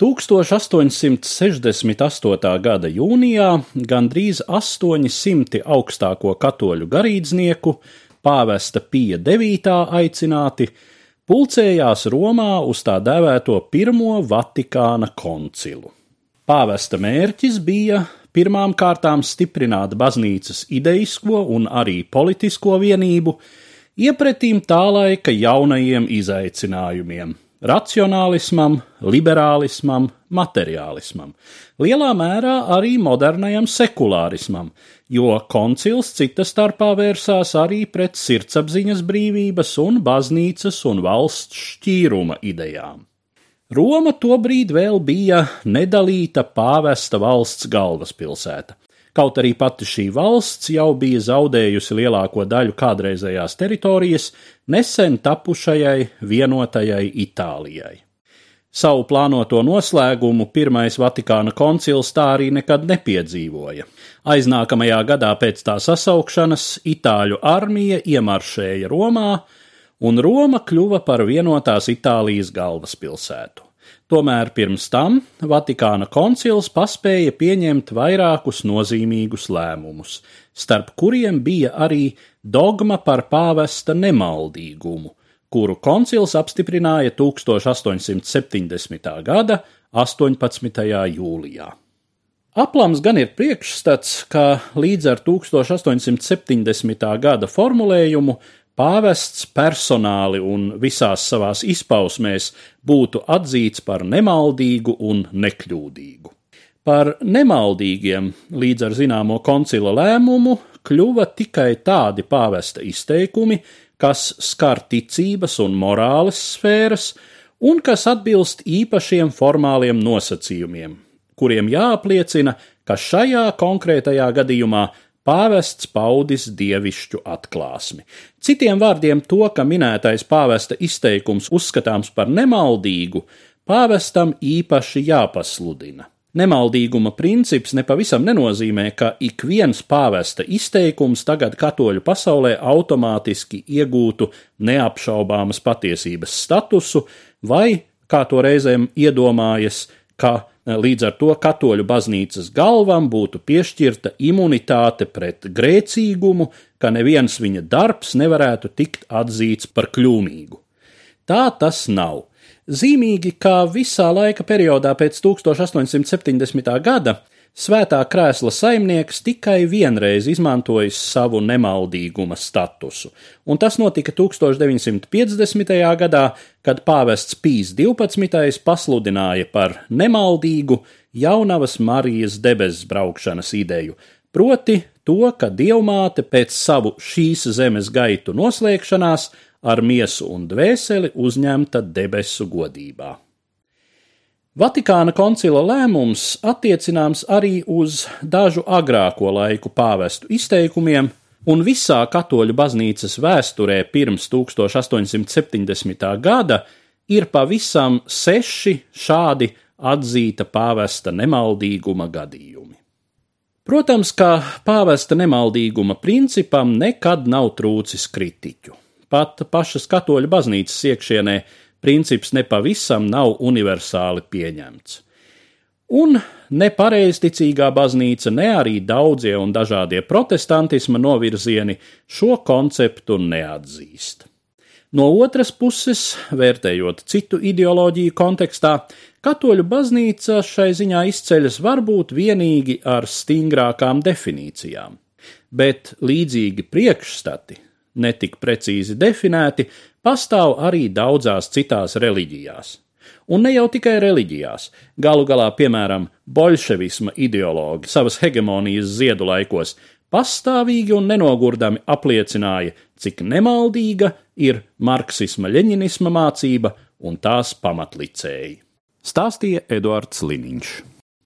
1868. gada jūnijā gandrīz 800 augstāko katoļu garīdznieku, pāvesta Pija IX aicināti, pulcējās Romā uz tā dēvēto Pirmo Vatikāna koncilu. Pāvesta mērķis bija pirmām kārtām stiprināt baznīcas ideisko un arī politisko vienību, iepretīm tā laika jaunajiem izaicinājumiem - racionālismam, liberālismam, materiālismam, lielā mērā arī modernajam sekulārismam, jo koncils cita starpā vērsās arī pret sirdsapziņas brīvības un baznīcas un valsts šķīruma idejām. Roma tobrīd vēl bija nedalīta pāvesta valsts galvaspilsēta. Kaut arī pati šī valsts jau bija zaudējusi lielāko daļu kādreizējās teritorijas nesen tapušajai vienotajai Itālijai. Savu plānoto noslēgumu Pirmais Vatikāna koncils tā arī nekad nepiedzīvoja. Aiznākamajā gadā pēc tā sasaukšanas Itāļu armija iemaršēja Romā, un Roma kļuva par vienotās Itālijas galvaspilsētu. Tomēr pirms tam Vatikāna koncils paspēja pieņemt vairākus nozīmīgus lēmumus, starp kuriem bija arī dogma par pāvesta nemaldīgumu, kuru koncils apstiprināja 1870. gada 18. jūlijā. Aplams gan ir priekšstats, ka līdz ar 1870. gada formulējumu pāvests personāli un visās savās izpausmēs būtu atzīts par nemaldīgu un nekļūdīgu. Par nemaldīgiem līdz ar zināmo koncila lēmumu kļuva tikai tādi pāvesta izteikumi, kas skar ticības un morāles sfēras, un kas atbilst īpašiem formāliem nosacījumiem, kuriem jāapliecina, ka šajā konkrētajā gadījumā pāvests paudis dievišķu atklāsmi. Citiem vārdiem, to, ka minētais pāvesta izteikums uzskatāms par nemaldīgu, pāvestam īpaši jāpasludina. Nemaldīguma princips nepavisam nenozīmē, ka ik viens pāvesta izteikums tagad katoļu pasaulē automātiski iegūtu neapšaubāmas patiesības statusu, vai, kā to reizēm iedomājas, ka Līdz ar to katoļu baznīcas galvam būtu piešķirta imunitāte pret grēcīgumu, ka neviens viņa darbs nevarētu tikt atzīts par kļūmīgu. Tā tas nav. Zīmīgi, ka visā laika periodā pēc 1870. gada Svētā krēsla saimnieks tikai vienreiz izmantojis savu nemaldīguma statusu, un tas notika 1950. gadā, kad pāvests Pīs 12. pasludināja par nemaldīgu jaunavas Marijas debesu braukšanas ideju, proti to, ka dievmāte pēc savu šīs zemes gaitu noslēgšanās ar miesu un dvēseli uzņemta debesu godībā. Vatikāna koncila lēmums attiecināms arī uz dažu agrāko laiku pāvestu izteikumiem, un visā katoļu baznīcas vēsturē pirms 1870. gada ir pavisam seši šādi atzīta pāvesta nemaldīguma gadījumi. Protams, ka pāvesta nemaldīguma principam nekad nav trūcis kritiķu. Pat pašas katoļu baznīcas iekšienē princips nepavisam nav universāli pieņemts. Un ne pareizticīgā baznīca, ne arī daudzie un dažādie protestantisma novirzieni šo konceptu neatzīst. No otras puses, vērtējot citu ideoloģiju kontekstā, katoļu baznīca šai ziņā izceļas varbūt vienīgi ar stingrākām definīcijām, bet līdzīgi priekšstati, netik precīzi definēti, pastāv arī daudzās citās reliģijās. Un ne jau tikai reliģijās, galu galā, piemēram, bolševisma ideologi savas hegemonijas ziedu laikos pastāvīgi un nenogurdami apliecināja, cik nemaldīga ir marksisma-leņinisma mācība un tās pamatlicēji. Stāstīja Eduards Liniņš.